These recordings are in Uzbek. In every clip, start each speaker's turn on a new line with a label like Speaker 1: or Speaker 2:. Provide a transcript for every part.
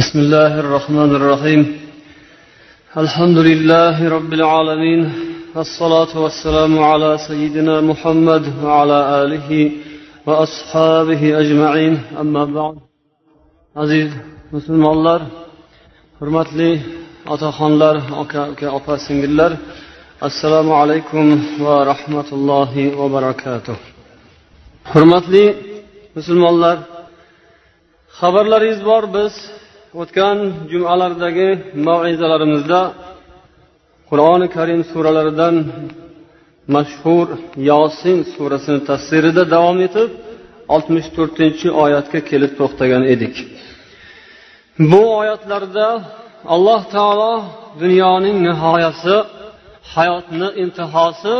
Speaker 1: بسم الله الرحمن الرحيم. الحمد لله رب العالمين الصلاة والسلام على سيدنا محمد وعلى آله وأصحابه أجمعين. أما بعد عزيز مسلم الله حرمت لي أتخان الله السلام عليكم ورحمة الله وبركاته حرمت لي مسلم الله خبر لرزبار بس o'tgan jumalardagi maizalarimizda qur'oni karim suralaridan mashhur yosin surasini tafsirida davom etib oltmish to'rtinchi oyatga kelib to'xtagan edik. Bu oyatlarda alloh taolo dunyoning nihoyasi hayotni intihosi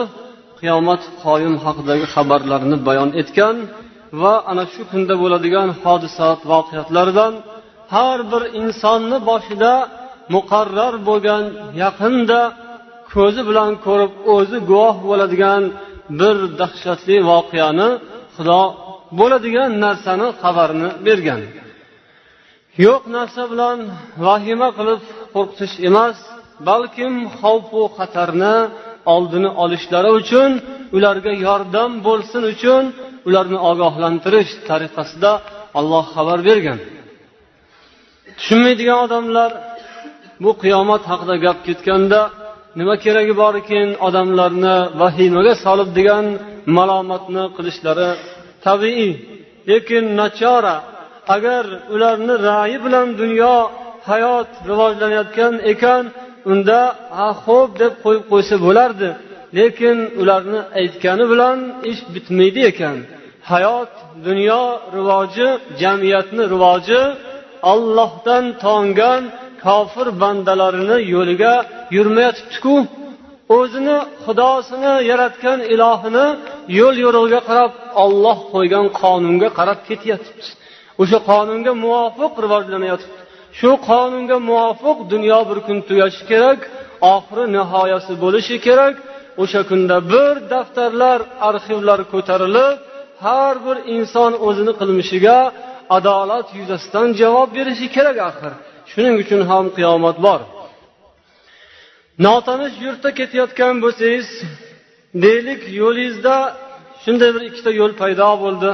Speaker 1: qiyomat qoyim haqidagi xabarlarni bayon etgan va ana shu kunda bo'ladigan hodisat voqeatlardan har bir insonni boshida muqarrar bo'lgan yaqinda ko'zi bilan ko'rib o'zi guvoh bo'ladigan bir dahshatli voqeani xudo bo'ladigan narsani xabarini bergan. Yo'q narsa bilan vahima qilib qo'rqitish emas balkim xavfu xatarni oldini olishlari uchun ularga yordam bo'lsin uchun ularni ogohlantirish tariqasida olloh xabar bergan. Tushunmaydigan odamlar bu qiyomat haqida gap ketganda nima keragi bor ekan odamlarni vahimaga solib degan malomatni qilishlari tabiiy. Lekin nachora agar ularni ra'yi bilan dunyo hayot rivojlanayotgan ekan unda ha xo'p deb qo'yib qo'ysa bo'lardi. Lekin ularni aytgani bilan ish bitmaydi ekan. Hayot dunyo rivoji jamiyatni rivoji ollohdan tongan kofir bandalarini yo'liga yurmayotibdiku. O'zini xudosini yaratgan ilohini yo'l yo'rig'iga qarab olloh qo'ygan qonunga qarab ketyotibdi. O'sha qonunga muvofiq rivojlanayotibdi. Shu qonunga muvofiq dunyo bir kun tugashi kerak oxiri nihoyasi bo'lishi kerak. O'sha kunda bir daftarlar arxivlar ko'tarilib har bir inson o'zini qilmishiga adolat yuzasidan javob berishi kerak axir. Shuning uchun ham qiyomat bor. Notanish yurtda ketayotgan bo'lsangiz deylik yo'lingizda shunday bir ikkita yo'l paydo bo'ldi.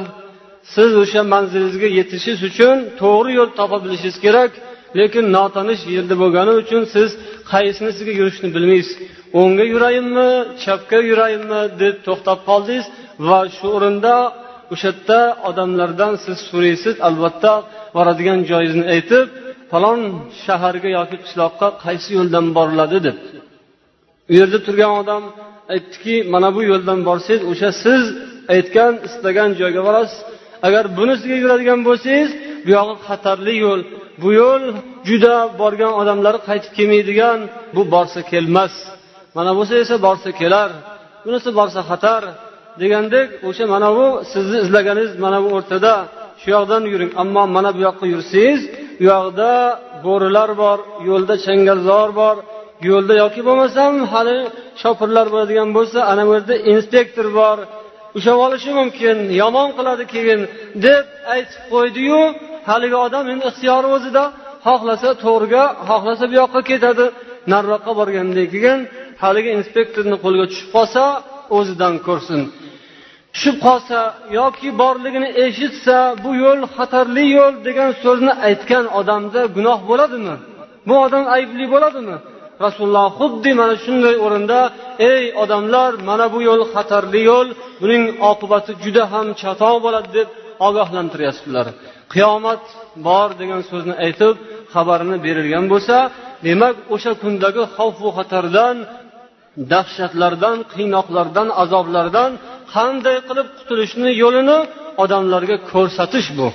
Speaker 1: Siz o'sha manzilingizga yetishingiz uchun to'g'ri yo'l topa bilishingiz kerak lekin notanish yerda bo'lgani uchun siz qaysinisiga yurishni bilmaysiz. O'ngga yurayinmi chapga yurayinmi deb to'xtab qoldingiz va shu o'rinda o'sha yerda odamlardan siz so'raysiz albatta boradigan joyingizni aytib falon shaharga yoki qishloqqa qaysi yo'ldan boriladi deb. U yerda turgan odam aytdiki mana bu yo'ldan borsangiz o'sha siz aytgan istagan joyga borasiz. Agar bunisiga yuradigan bo'lsangiz bu yog'i xatarli yo'l. Bu yo'l juda borgan odamlari qaytib kelmaydigan bu borsa kelmas. Mana bo'lsa esa borsa kelar bunisi borsa xatar. Degandek o'sha mana bu sizni izlaganingiz mana bu o'rtada shu yoqdan yuring. Ammo mana bu yoqqa yursangiz u yoqda bo'rilar bor yo'lda changalzor bor yo'lda yoki bo'lmasam hali shopirlar bo'ladigan bo'lsa ana bu yerda inspektor bor ushlab olishi mumkin yomon qiladi keyin deb aytib qo'ydiyu haligi odam endi ixtiyori o'zida xohlasa to'g'riga xohlasa bu yoqqa ketadi. Nariroqqa borgandan keyin haligi inspektorni qo'liga tushib qolsa o'zidan ko'rsin. Tushib qolsa yoki borligini eshitsa bu yo'l xatarli yo'l degan so'zni aytgan odamda gunoh bo'ladimi? Bu odam aybli bo'ladimi? Rasululloh xuddi mana shunday o'rinda ey odamlar mana bu yo'l xatarli yo'l buning oqibati juda ham chatoq bo'ladi deb ogohlantiryaptilar qiyomat bor degan so'zni aytib xabarini berilgan bo'lsa demak o'sha kundagi xavfu xatardan dahshatlardan qiynoqlardan azoblardan qanday qilib qutulishni yo'lini odamlarga ko'rsatish bu.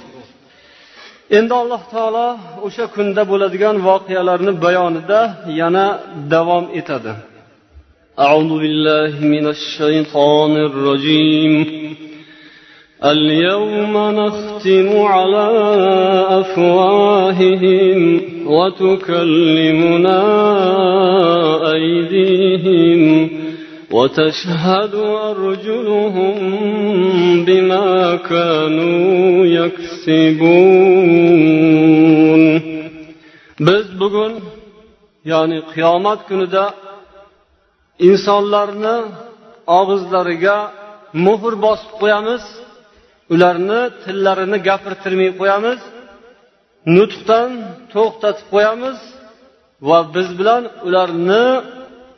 Speaker 1: Endi alloh taolo o'sha kunda bo'ladigan voqealarni bayonida yana davom etadi. أعوذ بالله من الشيطان الرجيم اليوم نختم على أفواههم وتكلمنا أيديهم وتشهد أرجلهم بما كانوا يكسبون biz bugun ya'ni qiyomat kunida insonlarni og'izlariga muhr bosib qo'yamiz ularni tillarini gapirtirmay qo'yamiz nutqdan to'xtatib qo'yamiz va biz bilan ularni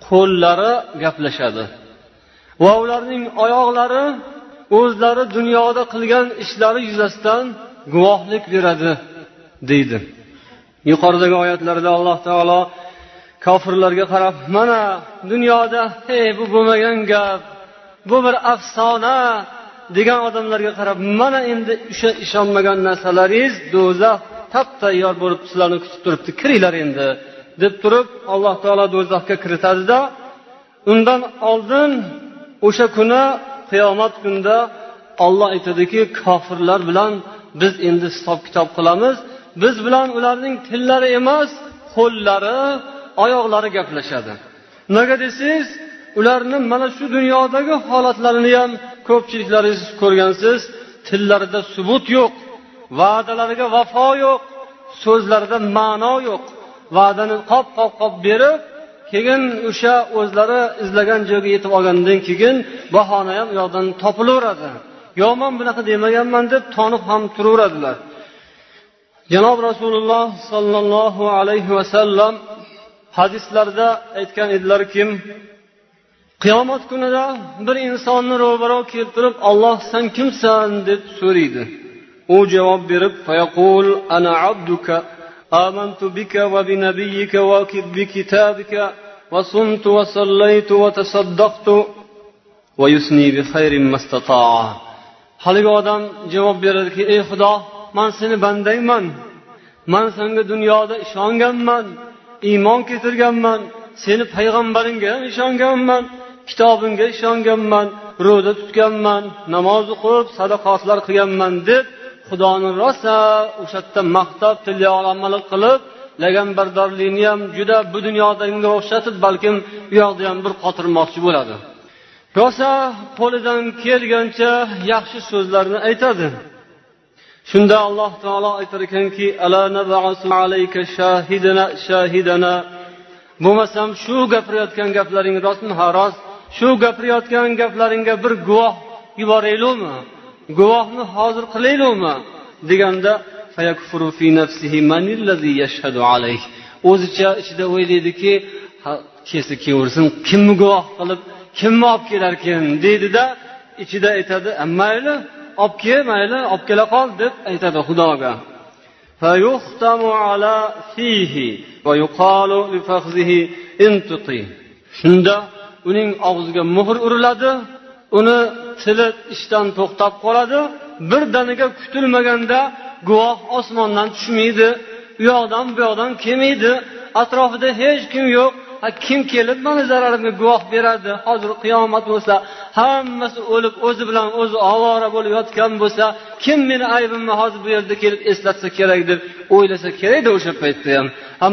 Speaker 1: qo'llari gaplashadi. Va ularning oyoqlari o'zlari dunyoda qilgan ishlari yuzasidan guvohlik beradi deydi. Yuqoridagi oyatlarda alloh taolo kofirlarga qarab mana dunyoda ey bu bo'lmagan gap bu bir afsona degan odamlarga qarab mana endi o'sha ishonmagan narsalaringiz do'zax tap tayyor bo'lib sizlarni kutib turibdi kiringlar endi deb turib alloh taolo do'zaxga kiritadida undan oldin o'sha kuni qiyomat kunida olloh aytadiki kofirlar bilan biz endi hisob kitob qilamiz biz bilan ularning tillari emas qo'llari oyoqlari gaplashadi. Nega desangiz ularni mana shu dunyodagi holatlarini ham ko'pchiliklaringiz ko'rgansiz. Tillarida subut yo'q va'dalariga vafo yo'q so'zlarida ma'no yo'q. Va'dani qop qop qop berib keyin o'sha o'zlari izlagan joyga yetib olgandan keyin bahona ham u yoqdan topilaveradi. Yo man bunaqa demaganman deb tonib ham turaveradilar. Janob rasululloh sollallohu alayhi vasallam hadislarda aytgan edilarkim qiyomat kunida bir insonni ro'baro kelib turib olloh san kimsan? deb so'raydi. U javob berib fayaqul ana abduka آمنت sumtu وبنبيك sallaytu وصمت tasaddaqtu وتصدقت ويثني bi khayrin mastata'a. Haligi odam javob beradiki ey xudo man seni bandangman. Man senga dunyoda ishonganman iymon keltirganman seni payg'ambaringga ham ishonganman. Kitobingga ishonganman ro'za tutganman namoz o'qib sadaqotlar qilganman deb xudoni rosa o'sha yerda maqtab tilyog'lamalik qilib laganbardorlikni ham juda bu dunyodagiga o'xshatib balkim u yoqda ham bir qotirmoqchi bo'ladi. Rosa qo'lidan kelgancha yaxshi so'zlarni aytadi. Shunda alloh taolo aytar ekanki bo'lmasam shu gapirayotgan gaplaring rostmi? Ha rost. Shu gapirayotgan gaplaringga bir guvoh yuboraylikmi guvohni hozir qilaylikmi deganda o'zicha ichida o'ylaydiki kelsa kelaversin kimni guvoh qilib kimni olib kelarkan deydida ichida aytadi mayli olib kel mayli olib kela qol deb aytadi xudoga. Shunda uning og'ziga muhr uriladi uni tili ishdan to'xtab qoladi birdaniga kutilmaganda guvoh osmondan tushmaydi u yoqdan bu yoqdan kelmaydi atrofida hech kim yo'q kim kelib mani zararimga guvoh beradi? Hozir qiyomat bo'lsa hammasi o'lib o'zi bilan o'zi ovora bo'lib yotgan bo'lsa kim meni aybimni hozir bu yerda kelib eslatsa kerak deb o'ylasa kerakda o'sha paytda ham.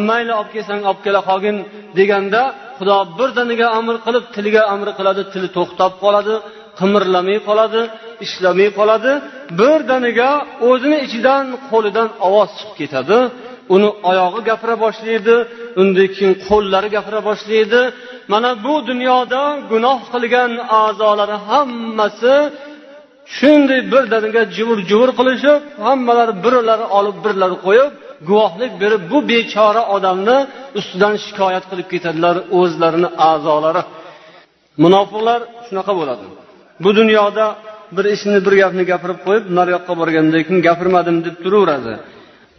Speaker 1: Mayli olib kelsang olib kela qolgin deganda xudo birdaniga amr qilib tiliga amr qiladi tili to'xtab qoladi qimirlamay qoladi ishlamay qoladi birdaniga o'zini ichidan qo'lidan ovoz chiqib ketadi. Uni oyog'i gapira boshlaydi undan keyin qo'llari gapira boshlaydi. Mana bu dunyoda gunoh qilgan a'zolari hammasi shunday birdaniga juvur juvur qilishib hammalari birlari olib birlari qo'yib guvohlik berib bu bechora odamni ustidan shikoyat qilib ketadilar o'zlarini a'zolari. Munofiqlar shunaqa bo'ladi. Bu dunyoda bir ishni bir gapni gapirib qo'yib nariyoqqa borgandan keyin gapirmadim deb turaveradi.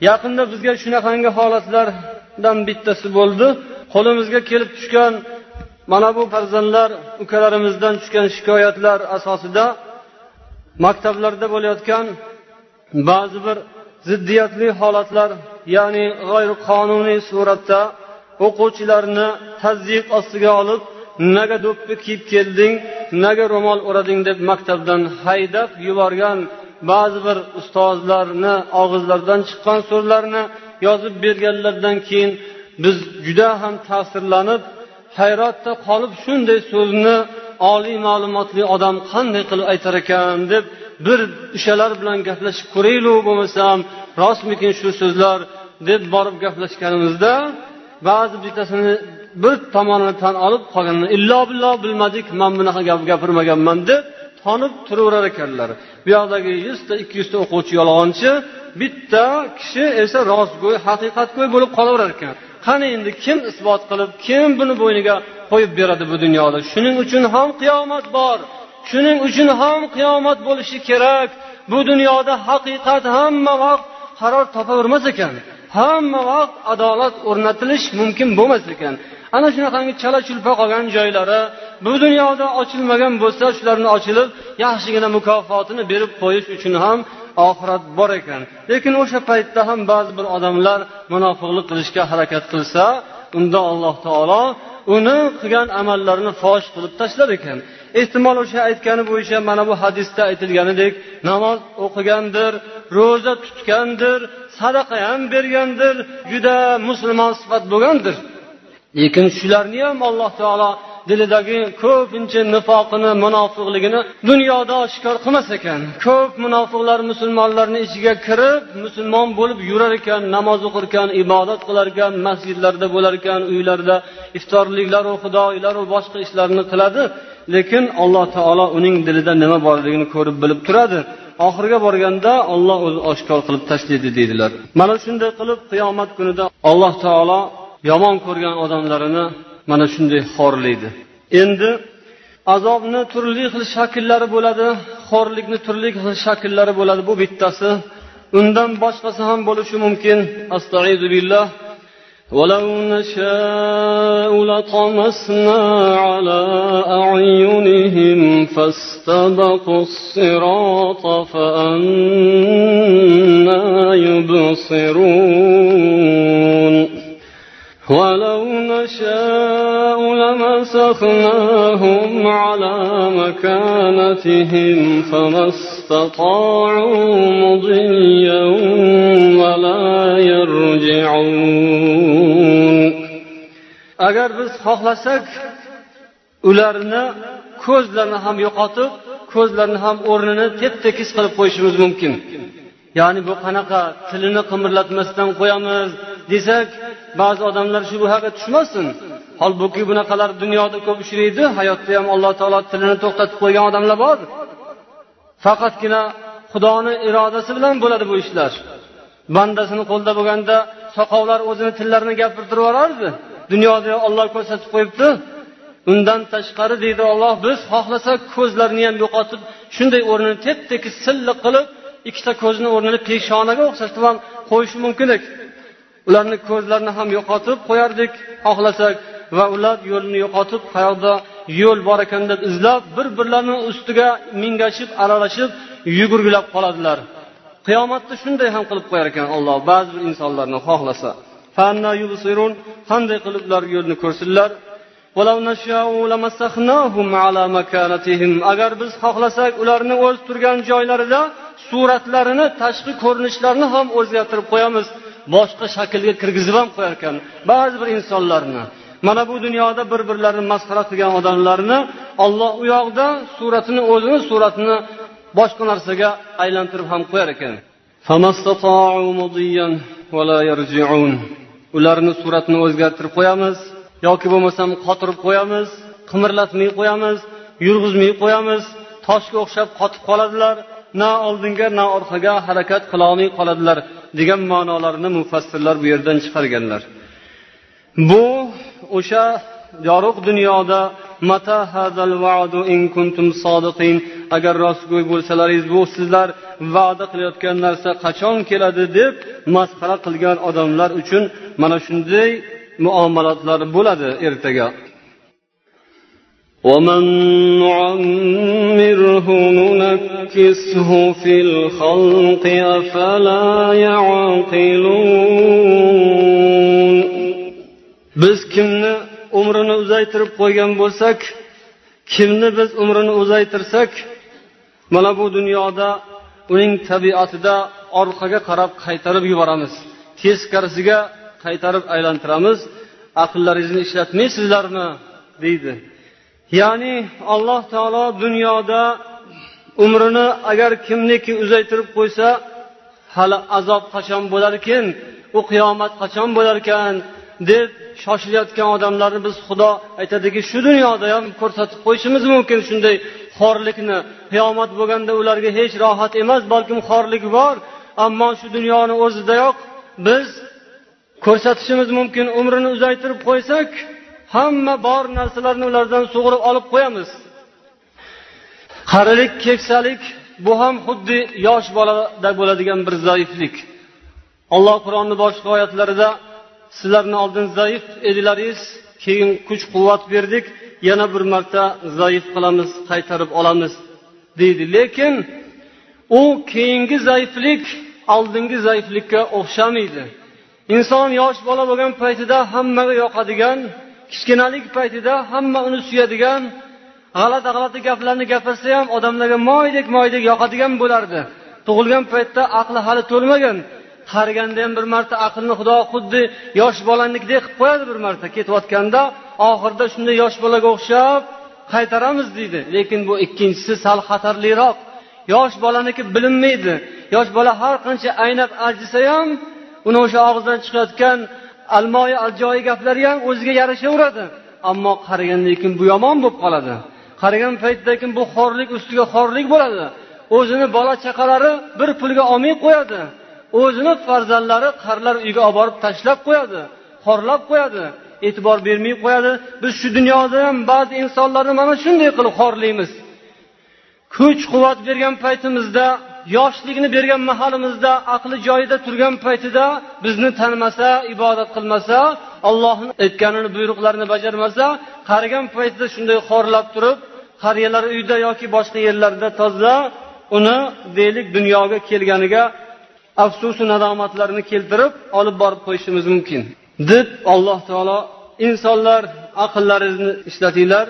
Speaker 1: Yaqinda bizga shunaqangi holatlardan bittasi bo'ldi. Qo'limizga kelib tushgan mana bu farzandlar ukalarimizdan tushgan shikoyatlar asosida maktablarda bo'layotgan ba'zi bir ziddiyatli holatlar ya'ni g'ayriqonuniy suratda o'quvchilarni tazyiq ostiga olib naga do'ppi kiyib kelding naga ro'mol o'rading deb maktabdan haydab yuborgan ba'zi bir ustozlarni og'izlaridan chiqqan so'zlarni yozib berganlaridan keyin biz juda ham ta'sirlanib hayratda qolib shunday so'zni oliy ma'lumotli odam qanday qilib aytar ekan deb bir o'shalar bilan gaplashib ko'raylik bo'lmasam rostmikin shu so'zlar deb borib gaplashganimizda ba'zi bittasini bir tomonini tan olib qolganini illo billo bilmadik man bunaqa gap gapirmaganman deb tonib turaverar ekanlar. Bu yoqdagi yuzta ikki yuzta o'quvchi yolg'onchi bitta kishi esa rostgo'y haqiqatgo'y bo'lib qolaverar ekan. Qani endi kim isbot qilib kim buni bo'yniga qo'yib beradi bu dunyoda? Shuning uchun ham qiyomat bor. Shuning uchun ham qiyomat bo'lishi kerak. Bu dunyoda haqiqat hamma vaqt qaror topavermas ekan. Hamma vaqt adolat o'rnatilish mumkin bo'lmas ekan. Ana shunaqangi chala chulpa qolgan joylari bu dunyoda ochilmagan bo'lsa shularni ochilib yaxshigina mukofotini berib qo'yish uchun ham oxirat bor ekan. Lekin o'sha paytda ham ba'zi bir odamlar munofiqlik qilishga harakat qilsa unda alloh taolo uni qilgan amallarini fosh qilib tashlar ekan. Ehtimol o'sha aytgani bo'yicha mana bu hadisda aytilganidek namoz o'qigandir ro'za tutgandir sadaqa ham bergandir juda musulmon sifat bo'lgandir. Lekin shularni ham alloh taolo dilidagi ko'pincha nifoqini munofiqligini dunyoda oshkor qilmas ekan. Ko'p munofiqlar musulmonlarni ichiga kirib musulmon bo'lib yurar ekan namoz o'qir ekan ibodat qilar ekan masjidlarda bo'lar ekan uylarda iftorliklaru xudoylaru boshqa ishlarni qiladi. Lekin alloh taolo uning dilida nima borligini ko'rib bilib turadi. Oxiriga borganda olloh o'zi oshkor qilib tashlaydi deydilar. Mana shunday qilib qiyomat kunida alloh taolo yomon ko'rgan odamlarini mana shunday xorlaydi. Endi azobni turli xil shakllari bo'ladi xorlikni turli xil shakllari bo'ladi bu bittasi. Undan boshqasi ham bo'lishi mumkin. Astaidu billah. ولو نشاء لطمسنا على أعينهم فاستبقوا الصراط فأنا يبصرون ولو نشاء لمسخناهم على مكانتهم فما استطاعوا مضيا ولا يرجعون agar biz xohlasak ularni ko'zlarini ham yo'qotib ko'zlarini ham o'rnini tep tekis qilib qo'yishimiz mumkin. Ya'ni bu qanaqa tilini qimirlatmasdan qo'yamiz desak ba'zi odamlar shubhaga tushmasin. Holbuki bunaqalar dunyoda ko'p uchraydi hayotda ham alloh taolo tilini to'xtatib qo'ygan odamlar bor. Faqatgina xudoni irodasi bilan bo'ladi bu ishlar. Bandasini qo'lida bo'lganda soqovlar o'zini tillarini gapirtirib yuborardi. Dunyoda olloh ko'rsatib qo'yibdi. Undan tashqari deydi olloh biz xohlasak ko'zlarini ham yo'qotib shunday o'rnini tep tekis silliq qilib ikkita ko'zni o'rnini peshonaga o'xshatib ham qo'yishi mumkin edi ularni ko'zlarini ham yo'qotib qo'yardik xohlasak va ular yo'lni yo'qotib qayoqda yo'l bor ekan deb izlab bir birlarini ustiga mingashib aralashib yugurgilab qoladilar. Qiyomatda shunday ham qilib qo'yar ekan olloh ba'zi bir insonlarni xohlasa. Qanday qilib ular yo'lni ko'rsinlar? Agar biz xohlasak ularni o'z turgan joylarida suratlarini tashqi ko'rinishlarini ham o'zgartirib qo'yamiz. Boshqa shaklga kirgizib ham qo'yar ekan. Ba'zi bir insonlarni mana bu dunyoda bir birlarini masxara qilgan odamlarni olloh u yoqda suratini o'zini suratini boshqa narsaga aylantirib ham qo'yar ekan. Ularni suratini o'zgartirib qo'yamiz yoki bo'lmasam qotirib qo'yamiz qimirlatmay qo'yamiz yurg'izmay qo'yamiz toshga o'xshab qotib qoladilar na oldinga na orqaga harakat qilolmay qoladilar. Degan ma'nolarni mufassirlar bu yerdan chiqarganlar. Bu o'sha yorug' dunyoda mata hadal va'du in kuntum sodiqin agar rostgo'y bo'lsalaringiz bu sizlar va'da qilayotgan narsa qachon keladi deb masxara qilgan odamlar uchun mana shunday muomalatlar bo'ladi ertaga. ومن نعمره ننكسه في الخلق أفلا يعقلون biz kimni umrini uzaytirib qo'ygan bo'lsak kimni biz umrini uzaytirsak mana bu dunyoda uning tabiatida orqaga qarab qaytarib yuboramiz teskarisiga qaytarib aylantiramiz aqllaringizni ishlatmaysizlarmi? deydi. Ya'ni alloh taolo dunyoda umrini agar kimniki uzaytirib qo'ysa hali azob qachon bo'larkin u qiyomat qachon bo'larkan deb shoshilayotgan odamlarni biz xudo aytadiki shu dunyoda ham ko'rsatib qo'yishimiz mumkin shunday xorlikni. Qiyomat bo'lganda ularga hech rohat emas balkim xorlik bor ammo shu dunyoni o'zidayoq biz ko'rsatishimiz mumkin. Umrini uzaytirib qo'ysak hamma bor narsalarni ulardan sug'urib olib qo'yamiz. Qarilik keksalik bu ham xuddi yosh bolada bo'ladigan bir zaiflik. Alloh qur'onni boshqa oyatlarida sizlarni oldin zaif edilaringiz keyin kuch quvvat berdik yana bir marta zaif qilamiz qaytarib olamiz deydi. Lekin u keyingi zaiflik oldingi zaiflikka o'xshamaydi. Inson yosh bola bo'lgan paytida hammaga yoqadigan kichkinalik paytida hamma uni suyadigan g'alati g'alati gaplarni gapirsa ham odamlarga moydek moydek yoqadigan bo'lardi. Tug'ilgan paytda aqli hali to'lmagan. Qariganda ham bir marta aqlni xudo xuddi yosh bolanikidek qilib qo'yadi bir marta. Ketayotganda oxirida shunday yosh bolaga o'xshab qaytaramiz deydi. Lekin bu ikkinchisi sal xatarliroq. Yosh bolaniki bilinmaydi. Yosh bola har qancha aynab aljisa ham uni o'sha og'zidan chiqayotgan almoyi aljoyi gaplari ham o'ziga yarashaveradi. Ammo qarigandan keyin bu yomon bo'lib qoladi. Qaragan paytda keyin bu xorlik ustiga xorlik bo'ladi. O'zini bola chaqalari bir pulga olmay qo'yadi. O'zini farzandlari qarilar uyiga olib borib tashlab qo'yadi xorlab qo'yadi e'tibor bermay qo'yadi. Biz shu dunyoda ham ba'zi insonlarni mana shunday qilib xorlaymiz. Kuch quvvat bergan paytimizda yoshlikni bergan mahalimizda aqli joyida turgan paytida bizni tanimasa ibodat qilmasa ollohni aytganini buyruqlarini bajarmasa qarigan paytida shunday xorlab turib qariyalar uyda yoki boshqa yerlarda toza uni deylik dunyoga kelganiga afsusu nadomatlarini keltirib olib borib qo'yishimiz mumkin. Deb alloh taolo insonlar aqllaringizni ishlatinglar.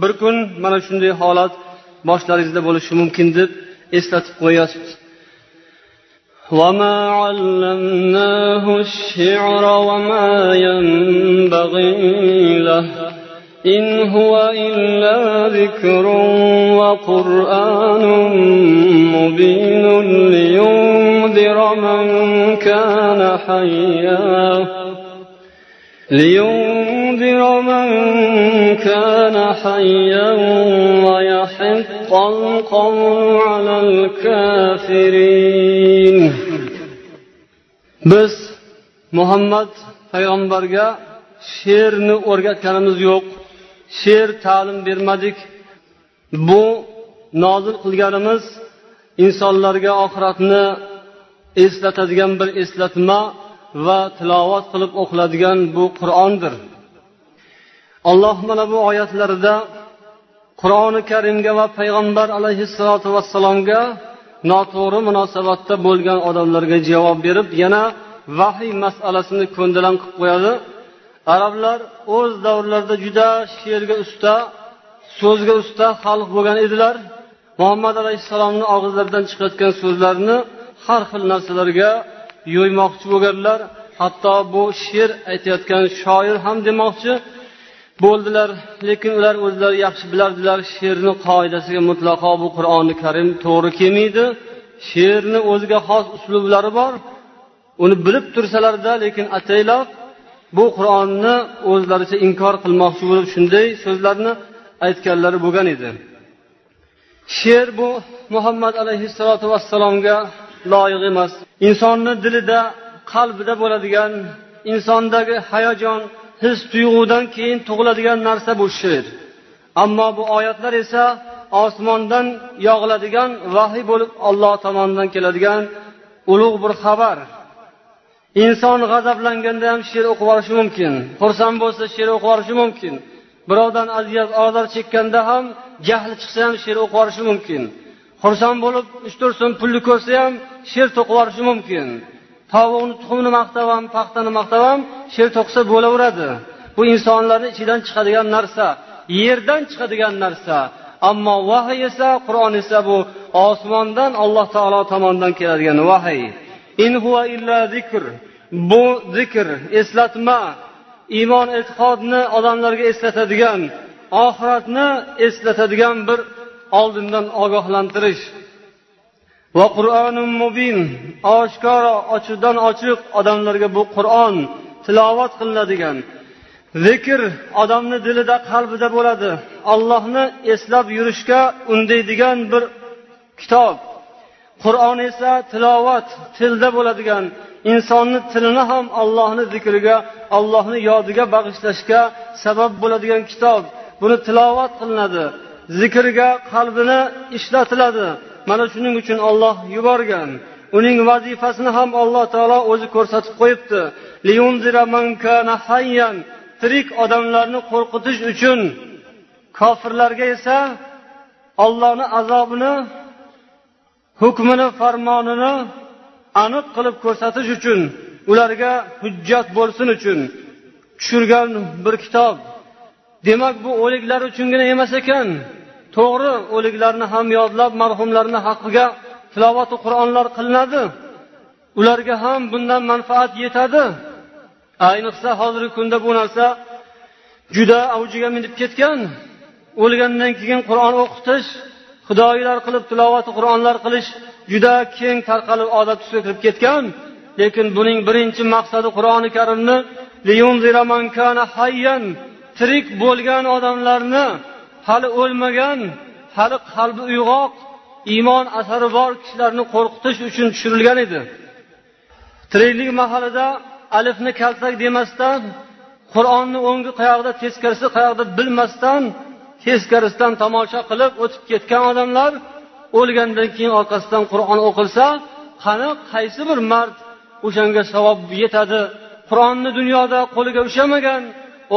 Speaker 1: Bir kun mana shunday holat boshlaringizda bo'lishi mumkin deb eslatib qo'yyapti وما علمناه الشعر وما ينبغي له. إن هو إلا ذكر وقرآن مبين لينذر من كان حيا. لينذر من كان حيا biz muhammad payg'ambarga she'rni o'rgatganimiz yo'q she'r ta'lim bermadik. Bu nozil qilganimiz insonlarga oxiratni eslatadigan bir eslatma va tilovat qilib o'qiladigan bu qur'ondir. Alloh mana bu oyatlarida qur'oni karimga va payg'ambar alayhissalotu vassalomga noto'g'ri munosabatda bo'lgan odamlarga javob berib yana vahiy masalasini ko'ndalang qilib qo'yadi. Arablar o'z davrlarida juda she'rga usta so'zga usta xalq bo'lgan edilar. Muhammad alayhissalomni og'izlaridan chiqayotgan so'zlarni har xil narsalarga yo'ymoqchi bo'lganlar. Hatto bu she'r aytayotgan shoir ham demoqchi. Bo'ldilar lekin ular o'zlari yaxshi bilardilar she'rni qoidasiga mutlaqo bu qur'oni karim to'g'ri kelmaydi. She'rni o'ziga xos uslublari bor uni bilib tursalarda lekin ataylab bu qur'onni o'zlaricha inkor qilmoqchi bo'lib shunday so'zlarni aytganlari bo'lgan edi. She'r bu muhammad alayhissalotu vassalomga loyiq emas. Insonni dilida qalbida bo'ladigan insondagi hayajon his tuyg'udan keyin tug'iladigan narsa bu she'r ammo bu oyatlar esa osmondan yog'iladigan vahiy bo'lib olloh tomonidan keladigan ulug' bir xabar. Inson g'azablanganda ham she'r o'qib yuborishi mumkin xursand bo'lsa she'r o'qib yuborishi mumkin birovdan aziyat ozor chekkanda ham jahli chiqsa ham she'r o'qib yuborishi mumkin xursand bo'lib uch to'rt so'm pulni ko'rsa ham she'r to'qib yuborishi mumkin. Tovuqni tuxumini maqtab ham paxtani maqtab ham she'r to'qisa bo'laveradi. Bu insonlarni ichidan chiqadigan narsa yerdan chiqadigan narsa. Ammo vahiy esa qur'on esa bu osmondan alloh taolo tomonidan keladigan vahiy. In huva illa zikr. Bu zikr eslatma iymon e'tiqodni odamlarga eslatadigan oxiratni eslatadigan bir oldindan ogohlantirish. Va qur'onun mubin oshkora ochiqdan ochiq odamlarga bu qur'on tilovat qilinadigan. Zikr odamni dilida qalbida bo'ladi. Allohni eslab yurishga undaydigan bir kitob. Qur'on esa tilovat tilda bo'ladigan. Insonni tilini ham allohni zikriga allohni yodiga bag'ishlashga sabab bo'ladigan kitob. Buni tilovat qilinadi. Zikrga qalbini ishlatiladi. Mana shuning uchun olloh yuborgan. Uning vazifasini ham alloh taolo o'zi ko'rsatib qo'yibdi. Tirik odamlarni qo'rqitish uchun. Kofirlarga esa ollohni azobini hukmini farmonini aniq qilib ko'rsatish uchun ularga hujjat bo'lsin uchun tushirgan bir kitob. Demak bu o'liklar uchungina emas ekan. To'g'ri o'liklarni ham yodlab marhumlarni haqqiga tilovati qur'onlar qilinadi. Ularga ham bundan manfaat yetadi. Ayniqsa hozirgi kunda bu narsa juda avjiga minib ketgan. O'lgandan keyin qur'on o'qitish xudoyilar qilib tilovati qur'onlar qilish juda keng tarqalib odat tusiga kirib ketgan. Lekin buning birinchi maqsadi qur'oni karimni tirik bo'lgan odamlarni hali o'lmagan hali qalbi uyg'oq iymon asari bor kishilarni qo'rqitish uchun tushirilgan edi. Tiriklik mahalida alifni kaltak demasdan qur'onni o'ngi qayoqda teskarisi qayoqda bilmasdan teskarisidan tomosha qilib o'tib ketgan odamlar o'lgandan keyin orqasidan qur'on o'qilsa qani qaysi bir mard o'shanga savob yetadi? Qur'onni dunyoda qo'liga ushlamagan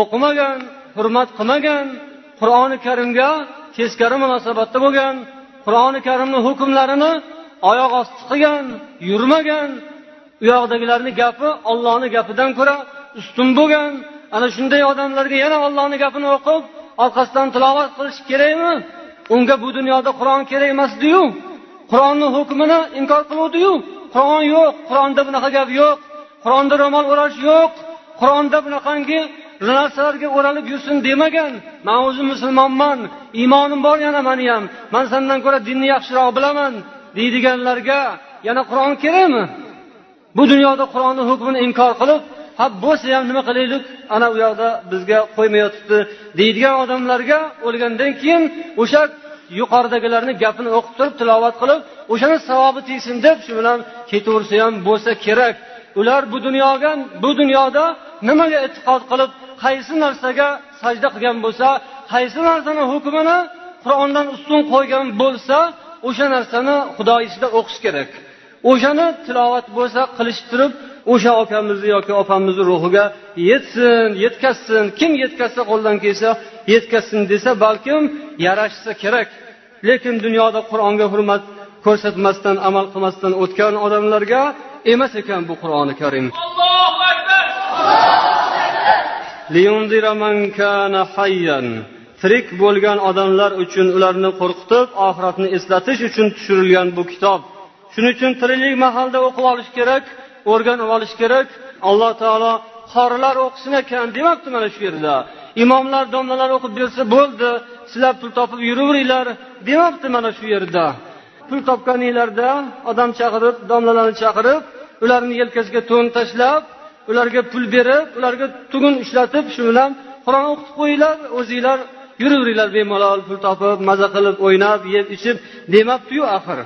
Speaker 1: o'qimagan hurmat qilmagan qur'oni karimga teskari munosabatda bo'lgan qur'oni karimni hukmlarini oyoq osti qilgan yurmagan u yoqdagilarni gapi ollohni gapidan ko'ra ustun bo'lgan. Ana shunday odamlarga yana ollohni gapini o'qib orqasidan tilovat qilish kerakmi? Unga bu dunyoda qur'on kerak emasdiyu. Qur'onni hukmini inkor qiluvdiyu. Qur'on yo'q qur'onda bunaqa gap yo'q. Qur'onda ro'mol o'rash yo'q. Qur'onda bunaqangi narsalarga o'ralib yursin demagan man o'zim musulmonman iymonim bor yana mani ham man sandan ko'ra dinni yaxshiroq bilaman deydiganlarga yana qur'on kerakmi? Bu dunyoda qur'onni hukmini inkor qilib ha bo'lsa ham nima qilaylik ana u yoqda bizga qo'ymayotibdi deydigan odamlarga o'lgandan keyin o'sha yuqoridagilarni gapini o'qib turib tilovat qilib o'shani savobi tegsin deb shu bilan ketaversa ham bo'lsa kerak. Ular bu dunyoga bu dunyoda nimaga e'tiqod qilib qaysi narsaga sajda qilgan bo'lsa qaysi narsani hukmini qur'ondan ustun qo'ygan bo'lsa o'sha narsani xudo ichida o'qish kerak. O'shani tilovat bo'lsa qilishib turib o'sha akamizni yoki opamizni ruhiga yetsin yetkazsin. Kim yetkazsa qo'ldan kelsa yetkazsin desa balkim yarashsa kerak. Lekin dunyoda qur'onga hurmat ko'rsatmasdan amal qilmasdan o'tgan odamlarga emas ekan bu qur'oni karim. Allohu akbar! Tirik bo'lgan odamlar uchun ularni qo'rqitib oxiratni eslatish uchun tushirilgan bu kitob shuning uchun tiriklik mahalida o'qib olish kerak o'rganib olish kerak alloh taolo qorilar o'qisin ekan demabdi mana shu yerda imomlar domlalar o'qib bersa bo'ldi sizlar pul topib yuraveringlar demabdi mana shu yerda pul topganinglarda odam chaqirib domlalarni chaqirib ularni yelkasiga to'n tashlab ularga pul berib ularga tugun ishlatib shu bilan qur'on o'qitib qo'yinglar o'zinglar yuraveringlar bemalol pul topib maza qilib o'ynab yeb ichib demabdiyu axir.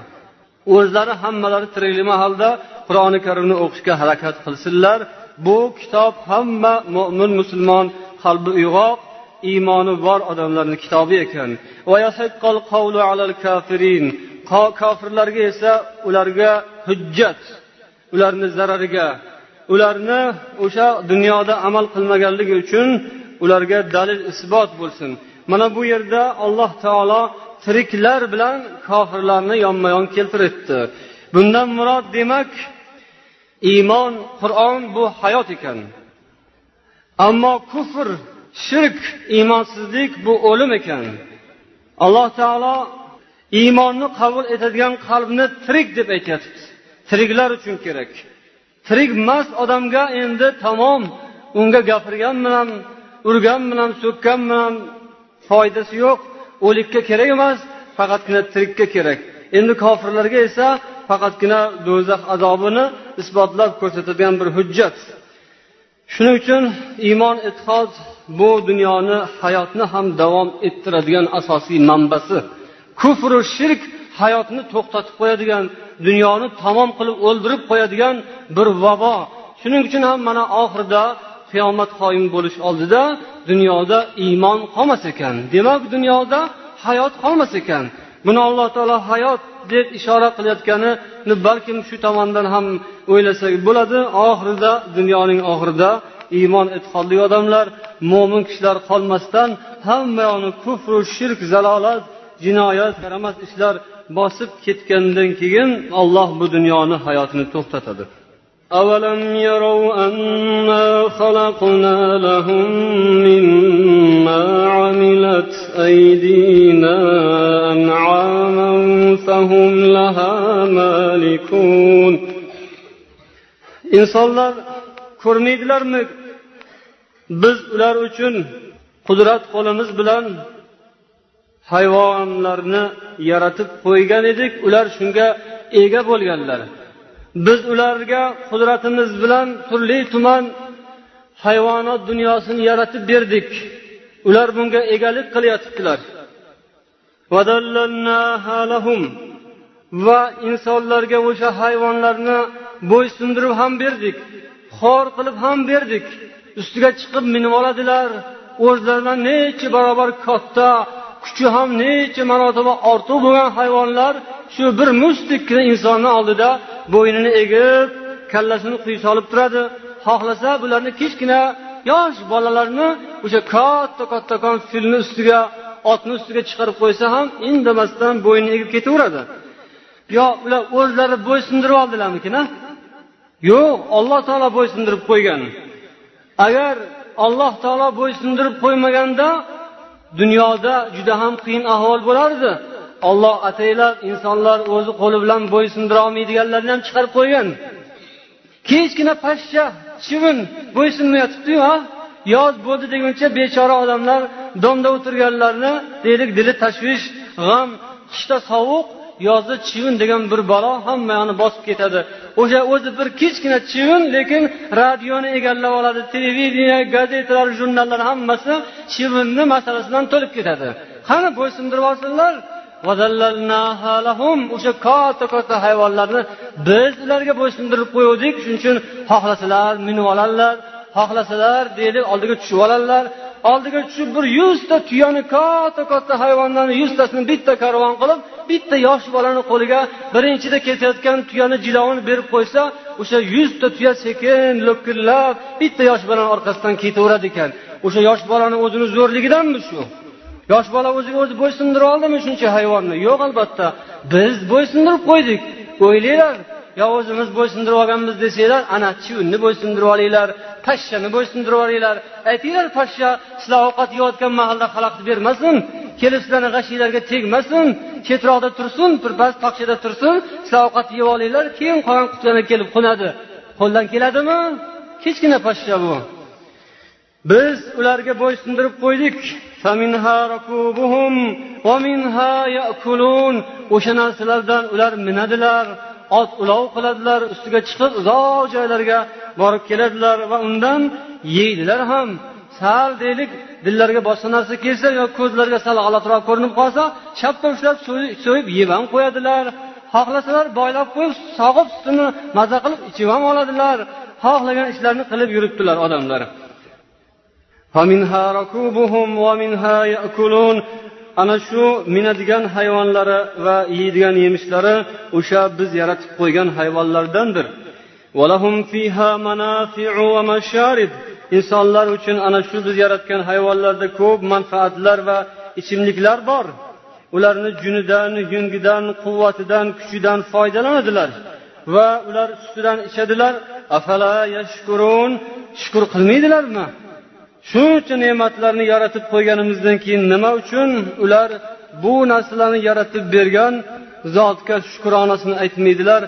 Speaker 1: O'zlari hammalari tiriklik mahalda qur'oni karimni o'qishga harakat qilsinlar. Bu kitob hamma mo'min musulmon qalbi uyg'oq iymoni bor odamlarni kitobi ekan. Kofirlarga esa ularga hujjat ularni zarariga ularni o'sha dunyoda amal qilmaganligi uchun ularga dalil isbot bo'lsin. Mana bu yerda alloh taolo tiriklar bilan kofirlarni yonma yon keltiribdi bundan murod demak iymon qur'on bu hayot ekan. Ammo kufr shirk iymonsizlik bu o'lim ekan. Alloh taolo iymonni qabul etadigan qalbni tirik deb aytyapti. Tiriklar uchun kerak. Tirik mast odamga endi tamom unga gapirgan bilan urgan bilan so'kkan bilan foydasi yo'q. O'likka kerak emas faqatgina tirikka kerak. Endi kofirlarga esa faqatgina do'zax azobini isbotlab ko'rsatadigan bir hujjat. Shuning uchun iymon e'tiqod bu dunyoni hayotni ham davom ettiradigan asosiy manbasi. Kufru shirk hayotni to'xtatib qo'yadigan dunyoni tamom qilib o'ldirib qo'yadigan bir vabo. Shuning uchun ham mana oxirida qiyomat qoyim bo'lish oldida dunyoda iymon qolmas ekan. Demak dunyoda hayot qolmas ekan. Buni alloh taolo hayot deb ishora qilayotganini balkim shu tomondan ham o'ylasak bo'ladi. Oxirida dunyoning oxirida iymon e'tiqodli odamlar mo'min kishilar qolmasdan hamma yoqni kufru shirk zalolat jinoyat yaramas ishlar bosib ketgandan keyin olloh bu dunyoni hayotini to'xtatadi. insonlar ko'rmaydilarmi biz ular uchun qudrat qo'limiz bilan hayvonlarni yaratib qo'ygan edik ular shunga ega bo'lganlar. Biz ularga qudratimiz bilan turli tuman hayvonot dunyosini yaratib berdik. Ular bunga egalik qilyotibdilar. Va insonlarga o'sha hayvonlarni bo'ysundirib ham berdik xor qilib ham berdik. Ustiga chiqib minib oladilar. O'zlaridan necha barobar katta kuchi ham necha marotaba ortiq bo'lgan hayvonlar shu bir mushtdekkina insonni oldida bo'ynini egib kallasini quyi solib turadi. Xohlasa bularni kichkina yosh bolalarni o'sha katta kattakon filni ustiga otni ustiga chiqarib qo'ysa ham indamasdan bo'ynini egib ketaveradi. Yo ular o'zlari bo'ysundirib oldilarmikin yo'q olloh taolo bo'ysundirib qo'ygan. Agar alloh taolo bo'ysundirib qo'ymaganda dunyoda juda ham qiyin ahvol bo'lardi. Olloh ataylab insonlar o'zi qo'li bilan bo'ysundira olmaydiganlarni ham chiqarib qo'ygan. Kechgina pashsha chivin bo'ysunmayotibdiyu yoz bo'ldi deguncha bechora odamlar domda o'tirganlarni deylik dili tashvish g'am qishda sovuq yozda chivin degan bir balo hammayoni bosib ketadi. O'sha o'zi bir kichkina chivin lekin radioni egallab oladi televideniya gazetalar jurnallar hammasi chivinni masalasidan to'lib ketadi. Qani bo'ysundirib olsinlar? O'sha katta katta hayvonlarni biz ularga bo'ysundirib qo'yuvdik. Shuning uchun xohlasalar minib oladilar xohlasalar deylik oldiga tushib oladilar oldiga tushib bir yuzta tuyani katta katta hayvonlarni yuztasini bitta karvon qilib bitta yosh bolani qo'liga birinchida ketayotgan tuyani jilovini berib qo'ysa o'sha yuzta tuya sekin lo'killab bitta yosh bolani orqasidan ketaveradi ekan. O'sha yosh bolani o'zini zo'rligidanmi shu? Yosh bola o'ziga o'zi bo'ysundira oldimi shuncha hayvonni? Yo'q albatta. Biz bo'ysundirib qo'ydik. O'ylanglar yo o'zimiz bo'ysundirib olganmiz desanglar ana chivinni bo'ysundirib olinglar. Pashshani bo'ysundirib olinglar aytinglar pashsha sizlar ovqat yeyotgan mahalda xalaqit bermasin kelib sizlarni g'ashinglarga tegmasin chetroqda tursin birpas tokchada tursin sizlar ovqat yeb olinglar keyin qolgan qutilarga kelib qo'nadi. Qo'ldan keladimi? Kichkina pashsha bu. Biz ularga bo'ysundirib qo'ydik. O'sha narsalardan ular minadilar. Ot ulov qiladilar ustiga chiqib uzoq joylarga borib keladilar va undan yeydilar ham. Sal deylik dillariga boshqa narsa kelsa yo ko'zlariga sal g'alatiroq ko'rinib qolsa chappa ushlab so'yib yeb ham qo'yadilar. Xohlasalar boylab qo'yib sog'ib sutini maza qilib ichib ham oladilar. Xohlagan ishlarni qilib yuribdilar odamlar. Ana shu minadigan hayvonlari va yeydigan yemishlari o'sha biz yaratib qo'ygan hayvonlardandir. Insonlar uchun ana shu biz yaratgan hayvonlarda ko'p manfaatlar va ichimliklar bor. Ularni junidan yungidan quvvatidan kuchidan foydalanadilar va ular sutidan ichadilar. Afala yashkurun? Shukur qilmaydilarmi? Shuncha ne'matlarni yaratib qo'yganimizdan keyin nima uchun ular bu narsalarni yaratib bergan zotga shukronasini aytmaydilar?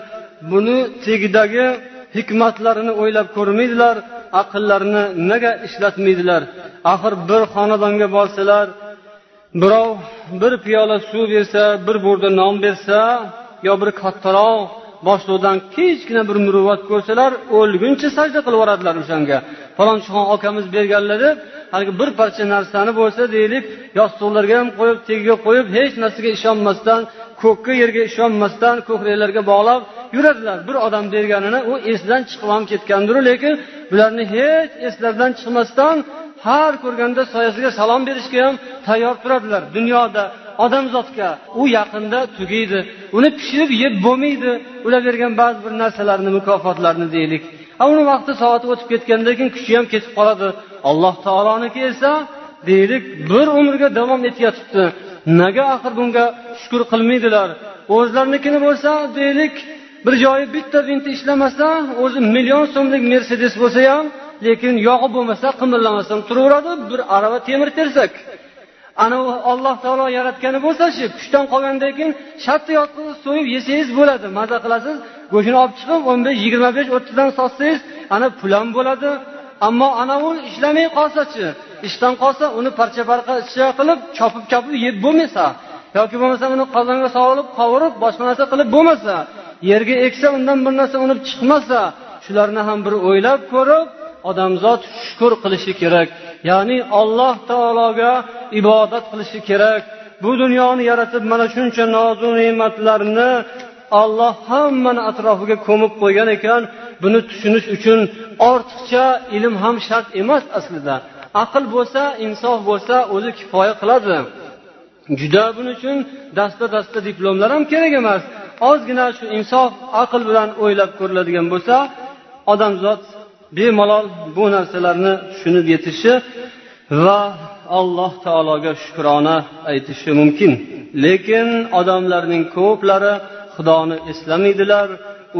Speaker 1: Buni tagidagi hikmatlarini o'ylab ko'rmaydilar aqllarini nega ishlatmaydilar? Axir bir xonadonga borsalar birov bir piyola suv bersa bir burda non bersa yo bir kattaroq boshliqdan kichkina bir muruvvat ko'rsalar o'lguncha sajda qilib yuboradilar o'shanga. Falonchixon akamiz berganlar deb haligi bir parcha narsani bo'lsa deylik yostiqlarga ham qo'yib tagiga qo'yib hech narsaga ishonmasdan ko'kka yerga ishonmasdan ko'kraklarga bog'lab yuradilar. Bir odam berganini u esidan chiqib ham ketgandiru lekin bularni hech eslaridan chiqmasdan har ko'rganda soyasiga salom berishga ham tayyor turadilar. Dunyoda odamzodga u yaqinda tugaydi uni pishirib yeb bo'lmaydi. Ular bergan ba'zi bir narsalarni mukofotlarni deylik. Uni vaqti soati o'tib ketgandan keyin kuchi ham ketib qoladi. Alloh taoloniki esa deylik bir umrga davom etyotibdi. Nega axir bunga shukur qilmaydilar? O'zlarinikini bo'lsa deylik bir joyi bitta vinti ishlamasa o'zi million so'mlik mercedes bo'lsa ham lekin yog'i bo'lmasa qimirlamasdan turaveradi bir arava temir tersak. Ana u alloh taolo yaratgani bo'lsa shu kuchdan qolgandan keyin shartta yotqizib so'yib yesangiz bo'ladi. Maza qilasiz go'shtini olib chiqib o'n besh yigirma besh o'ttizdan sotsangiz ana pul ham bo'ladi. Ammo anavi ishlamay qolsachi ishdan qolsa uni parcha parcha qilib chopib chopib yeb bo'lmasa yoki bo'lmasa uni qozonga solib qovurib boshqa narsa qilib bo'lmasa yerga eksa undan bir narsa unib chiqmasa shularni ham bir o'ylab ko'rib odamzod shukur qilishi kerak. Ya'ni alloh taologa ibodat qilishi kerak. Bu dunyoni yaratib mana shuncha nozu ne'matlarni olloh hammani atrofiga ko'mib qo'ygan ekan. Buni tushunish uchun ortiqcha ilm ham shart emas aslida. Aql bo'lsa insof bo'lsa o'zi kifoya qiladi. Juda buning uchun dasta dasta diplomlar ham kerak emas. Ozgina shu insof aql bilan o'ylab ko'riladigan bo'lsa odamzod bemalol bu narsalarni tushunib yetishi va alloh taologa shukrona aytishi mumkin. Lekin odamlarning ko'plari xudoni eslamaydilar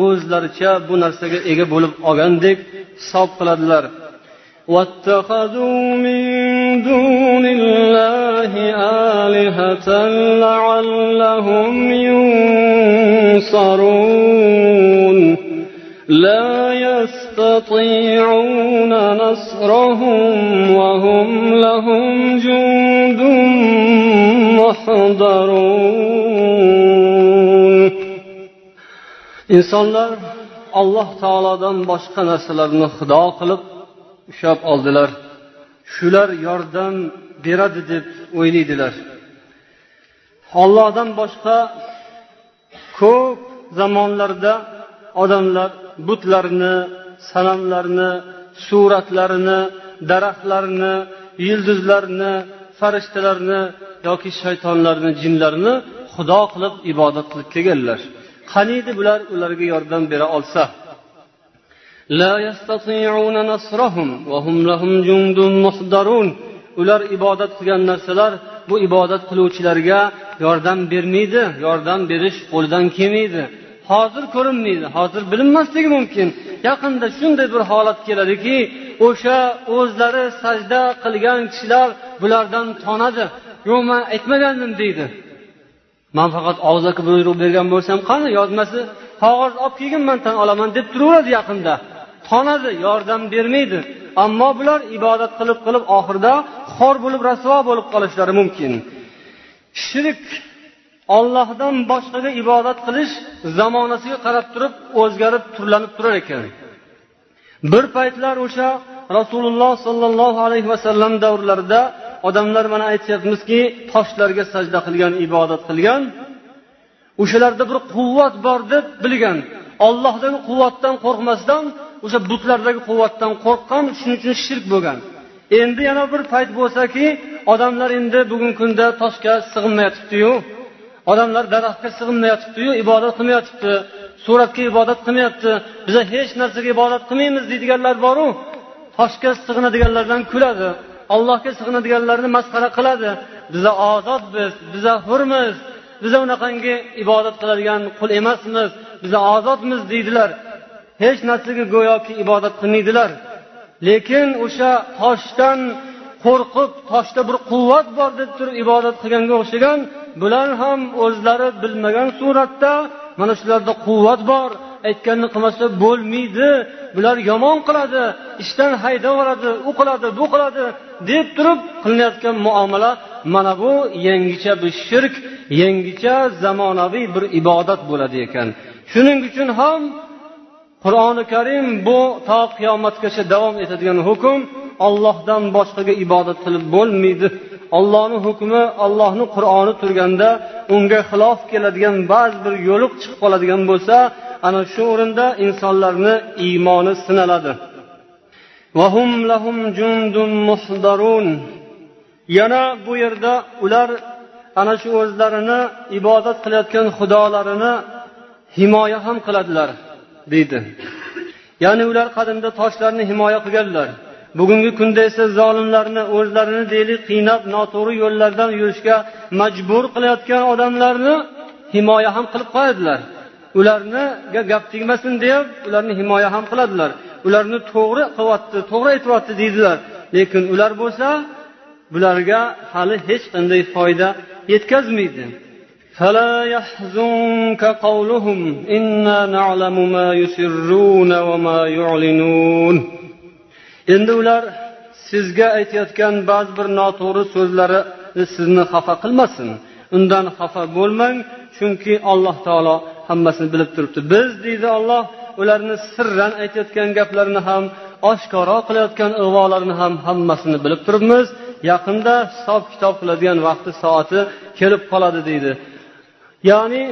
Speaker 1: o'zlaricha bu narsaga ega bo'lib olgandek hisob qiladilar. لا يستطيعون نصرهم وهم لهم جند muhdarun İnsanlar Allah Taala'dan başka narsalarni xudo qilib ushlab oldilar shular yordam beradi deb o'ylaydilar ollohdan boshqa ko'p zamonlarda odamlar butlarni sanamlarni suratlarini daraxtlarni yulduzlarni farishtalarni yoki shaytonlarni jinlarni xudo qilib ibodat qilib kelganlar qaniydi bular? Ularga yordam bera olsa. Ular ibodat qilgan narsalar bu ibodat qiluvchilarga yordam bermaydi yordam berish qo'lidan kelmaydi. Hozir ko'rinmaydi. Hozir bilinmasligi mumkin. Yaqinda shunday bir holat keladiki o'sha o'zlari sajda qilgan kishilar bulardan tonadi. Yo'q man aytmagandim deydi. Man faqat og'zaki buyruq bergan bo'lsam qani yozmasi qog'oz olib kelgin man tan olaman deb turaveradi yaqinda. Tonadi yordam bermaydi. Ammo bular ibodat qilib qilib oxirida xor bo'lib rasvo bo'lib qolishlari mumkin. Shirk ollohdan boshqaga ibodat qilish zamonasiga qarab turib o'zgarib turlanib turar ekan. Bir paytlar o'sha rasululloh sollallohu alayhi vasallam davrlarida odamlar mana aytyapmizki toshlarga sajda qilgan ibodat qilgan. O'shalarda bir quvvat bor deb bilgan. Ollohdagi quvvatdan qo'rqmasdan o'sha butlardagi quvvatdan qo'rqqan shuning uchun shirk bo'lgan. Endi yana bir payt bo'lsaki odamlar endi bugungi kunda toshga sig'inmayotibdiyu. Odamlar daraxtga sig'inmayotibdiyu ibodat qilmayotibdi. Suratga ibodat qilmayapti biza hech narsaga ibodat qilmaymiz deydiganlar boru toshga sig'inadiganlardan kuladi. Allohga sig'inadiganlarni masxara qiladi. Biza ozodmiz biza hurmiz biza unaqangi ibodat qiladigan qul emasmiz. Biza ozodmiz deydilar. Hech narsaga go'yoki ibodat qilmaydilar. Lekin o'sha toshdan qo'rqib toshda bir quvvat bor deb turib ibodat qilganga o'xshagan bular ham o'zlari bilmagan suratda mana shularda quvvat bor. Aytganini qilmasa bo'lmaydi. Bular yomon qiladi ishdan haydab yuboradi u qiladi bu qiladi deb turib qilinayotgan muomala mana bu yangicha bir shirk yangicha zamonaviy bir ibodat bo'ladi ekan. Shuning uchun ham qur'oni karim bu to qiyomatgacha davom etadigan hukm ollohdan boshqaga ibodat qilib bo'lmaydi. Ollohni hukmi ollohni qur'oni turganda unga xilof keladigan ba'zi bir yo'liq chiqib qoladigan bo'lsa ana shu o'rinda insonlarni iymoni sinaladi. Yana bu yerda ular ana shu o'zlarini ibodat qilayotgan xudolarini himoya ham qiladilar deydi. Ya'ni ular qadimda toshlarni himoya qilganlar. bugungi kunda esa zolimlarni o'zlarini deylik qiynab noto'g'ri yo'llardan yurishga majbur qilayotgan odamlarni himoya ham qilib qo'yadilar. Ularniga gap tegmasin deb ularni himoya ham qiladilar. Ularni to'g'ri qilyapti to'g'ri aytyapti deydilar. Lekin ular bo'lsa bularga hali hech qanday foyda yetkazmaydi. فلا endi ular sizga aytayotgan ba'zi bir noto'g'ri so'zlari sizni xafa qilmasin. Undan xafa bo'lmang chunki alloh taolo hammasini bilib turibdi. Biz deydi olloh ularni sirran aytayotgan gaplarini ham oshkoro qilayotgan ig'volarini ham hammasini bilib turibmiz. Yaqinda hisob kitob qiladigan vaqti soati kelib qoladi deydi. Ya'ni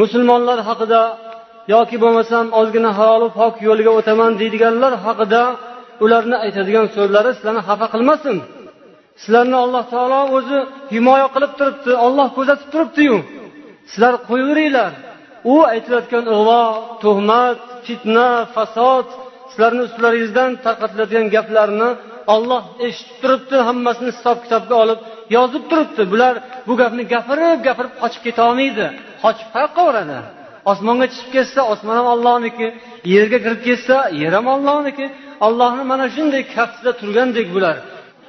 Speaker 1: musulmonlar haqida yoki bo'lmasam ozgina halolu pok yo'liga o'taman deydiganlar haqida ularni aytadigan so'zlari sizlarni xafa qilmasin. Sizlarni alloh taolo o'zi himoya qilib turibdi olloh kuzatib turibdiyu. Sizlar qo'yaveringlar u aytilayotgan ig'vo tuhmat fitna fasod sizlarni ustlaringizdan tarqatiladigan gaplarni olloh eshitib turibdi hammasini hisob kitobga olib yozib turibdi. Bular bu gapni gapirib gapirib qochib ketolmaydi qochib qayoqqa osmonga chiqib ketsa osmon ham ollohniki yerga kirib ketsa yer ham ollohniki ollohni mana shunday kaftida turgandek bular.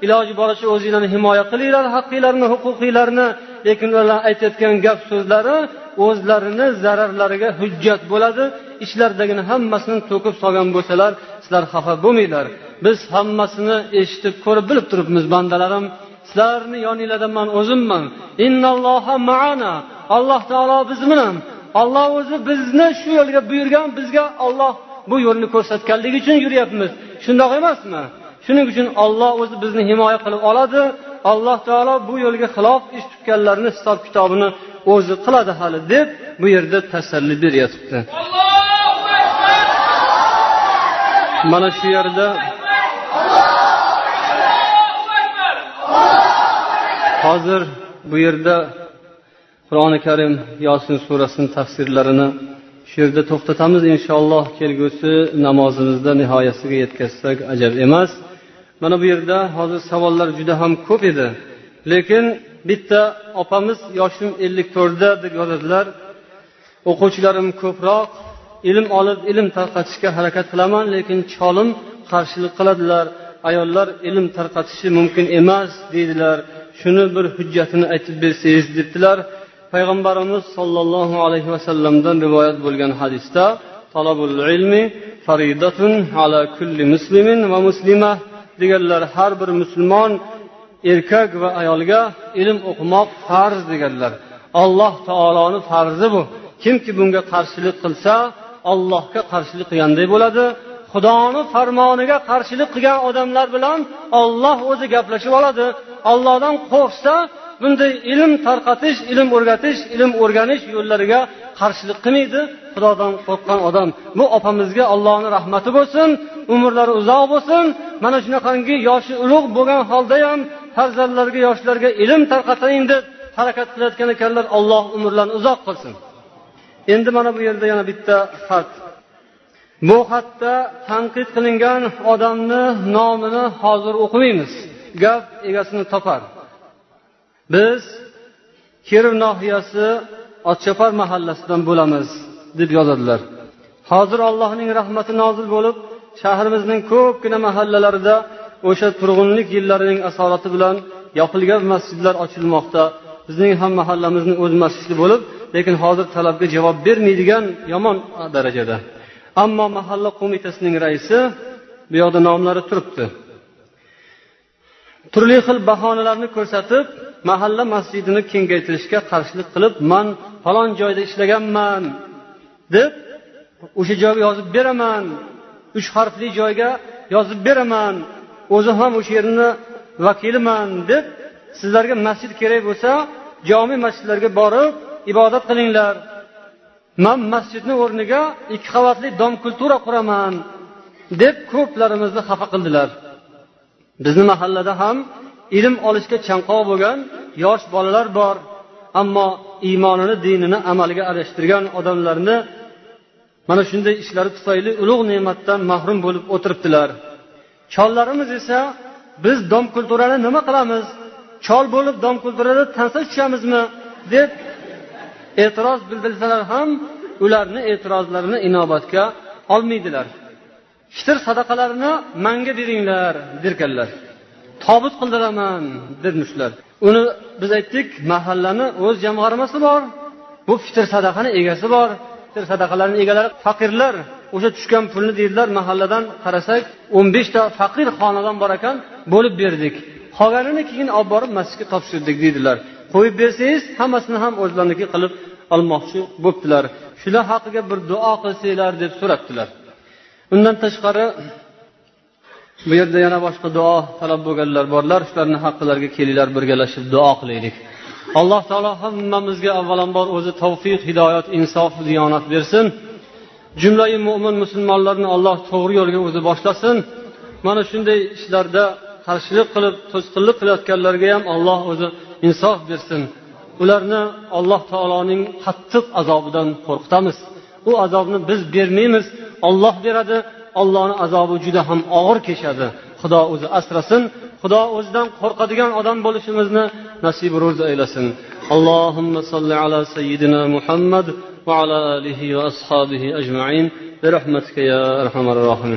Speaker 1: Iloji boricha o'zinglarni himoya qilinglar haqqinglarni huquqinglarni lekin ular aytayotgan gap so'zlari o'zlarini zararlariga hujjat bo'ladi. Ichlaridagini hammasini to'kib solgan bo'lsalar sizlar xafa bo'lmanglar. Biz hammasini eshitib ko'rib bilib turibmiz bandalarim. Sizlarni yoninglarda man o'zimman. Alloh taolo biz bilan. Olloh o'zi bizni shu yo'lga buyurgan bizga olloh bu yo'lni ko'rsatganligi uchun yuryapmiz. Shundoq emasmi? Shuning uchun olloh o'zi bizni himoya qilib oladi. Alloh taolo bu yo'lga xilof ish tutganlarni hisob kitobini o'zi qiladi hali deb bu yerda tasalli beryotibdi. Mana shu yerda hozir bu yerda qur'oni karim yosin surasini tafsirlarini shu yerda to'xtatamiz. Inshaalloh kelgusi namozimizda nihoyasiga yetkazsak ajab emas. Mana bu yerda hozir savollar juda ham ko'p edi. Lekin bitta opamiz yoshim ellik to'rtda deb yozadilar. O'quvchilarim ko'proq ilm olib ilm tarqatishga harakat qilaman lekin cholim qarshilik qiladilar. Ayollar ilm tarqatishi mumkin emas deydilar. Shuni bir hujjatini aytib bersangiz debdilar. Payg'ambarimiz sollallohu alayhi vasallamdan rivoyat bo'lgan hadisda talabul ilmi faridatun ala kulli muslimin va muslima deganlar har bir musulmon erkak va ayolga ilm o'qimoq farz deganlar alloh taoloni farzi bu. Kimki bunga qarshilik qilsa allohga qarshilik qilganday bo'ladi. Xudoni farmoniga qarshilik qilgan odamlar bilan olloh o'zi gaplashib oladi. Ollohdan qo'rqsa bunday ilm tarqatish ilm o'rgatish ilm o'rganish yo'llariga qarshilik qilmaydi. Xudodan qo'rqqan odam. Bu opamizga allohni rahmati bo'lsin umrlari uzoq bo'lsin. Mana shunaqangi yoshi ulug' bo'lgan holda ham farzandlarga yoshlarga ilm tarqatayin deb harakat qilayotgan ekanlar alloh umrlarini uzoq qilsin. Endi mana bu yerda yana bitta xat bu xatda tanqid qilingan odamni nomini hozir o'qimaymiz. Gap egasini topar. Biz kirov nohiyasi otchopar mahallasidan bo'lamiz deb yozadilar. Hozir allohning rahmati nozil bo'lib shahrimizning ko'pgina mahallalarida o'sha turg'unlik yillarining asorati bilan yopilgan masjidlar ochilmoqda. Bizning ham mahallamizni o'z masjidi bo'lib lekin hozir talabga javob bermaydigan yomon darajada. Ammo mahalla qo'mitasining raisi bu yoqda nomlari turibdi. Turli xil bahonalarni ko'rsatib mahalla masjidini kengaytirishga qarshilik qilib man falon joyda ishlaganman deb o'sha joyga yozib beraman. Uch harfli joyga yozib beraman. O'zim ham o'sha yerni vakiliman deb sizlarga masjid kerak bo'lsa jome masjidlarga borib ibodat qilinglar. Man masjidni o'rniga ikki qavatli dom kultura quraman deb ko'plarimizni xafa qildilar. Bizni mahallada ham ilm olishga chanqoq bo'lgan yosh bolalar bor. Ammo iymonini dinini amalga adashtirgan odamlarni mana shunday ishlari tufayli ulug' ne'matdan mahrum bo'lib o'tiribdilar. Chollarimiz esa biz dom kulturani nima qilamiz? Chol bo'lib dom kulturada tansa tushamizmi deb e'tiroz bildirsalar ham ularni e'tirozlarini inobatga olmaydilar. Fitr sadaqalarini manga beringlar derkanlar. Tobut qildiraman dermishlar uni biz aytdik mahallani o'z jamg'armasi bor bu fitr sadaqani egasi bor. Fitr sadaqalarini egalari faqirlar. O'sha tushgan pulni deydilar mahalladan qarasak o'n beshta faqir xonadon bor ekan bo'lib berdik. Qolganini keyin olib borib masjidga topshirdik deydilar. Qo'yib bersangiz hammasini ham o'zlariniki qilib olmoqchi bo'libdilar shular haqiga bir duo qilsanglar deb so'rabdilar. Undan tashqari bu yerda yana boshqa duo talab bo'lganlar borlar. Shularni haqqilariga kelinglar birgalashib duo qilaylik. Alloh taolo hammamizga avvalambor o'zi tavfiq hidoyat insof diyonat bersin. Jumlai mo'min musulmonlarni alloh to'g'ri yo'lga o'zi boshlasin. Mana shunday ishlarda qarshilik qilib to'sqinlik qilayotganlarga ham alloh o'zi insof bersin. Ularni alloh taoloning qattiq azobidan qo'rqitamiz. U azobni biz bermaymiz. Olloh beradi ollohni azobi juda ham og'ir kechadi. Xudo o'zi asrasin. Xudo o'zidan qo'rqadigan odam bo'lishimizni nasib ro'z aylasin allohumma solli ala sayyidina muhammad va ala alihi va ashabihi ajmain. Rahmatika ya أرحم rohim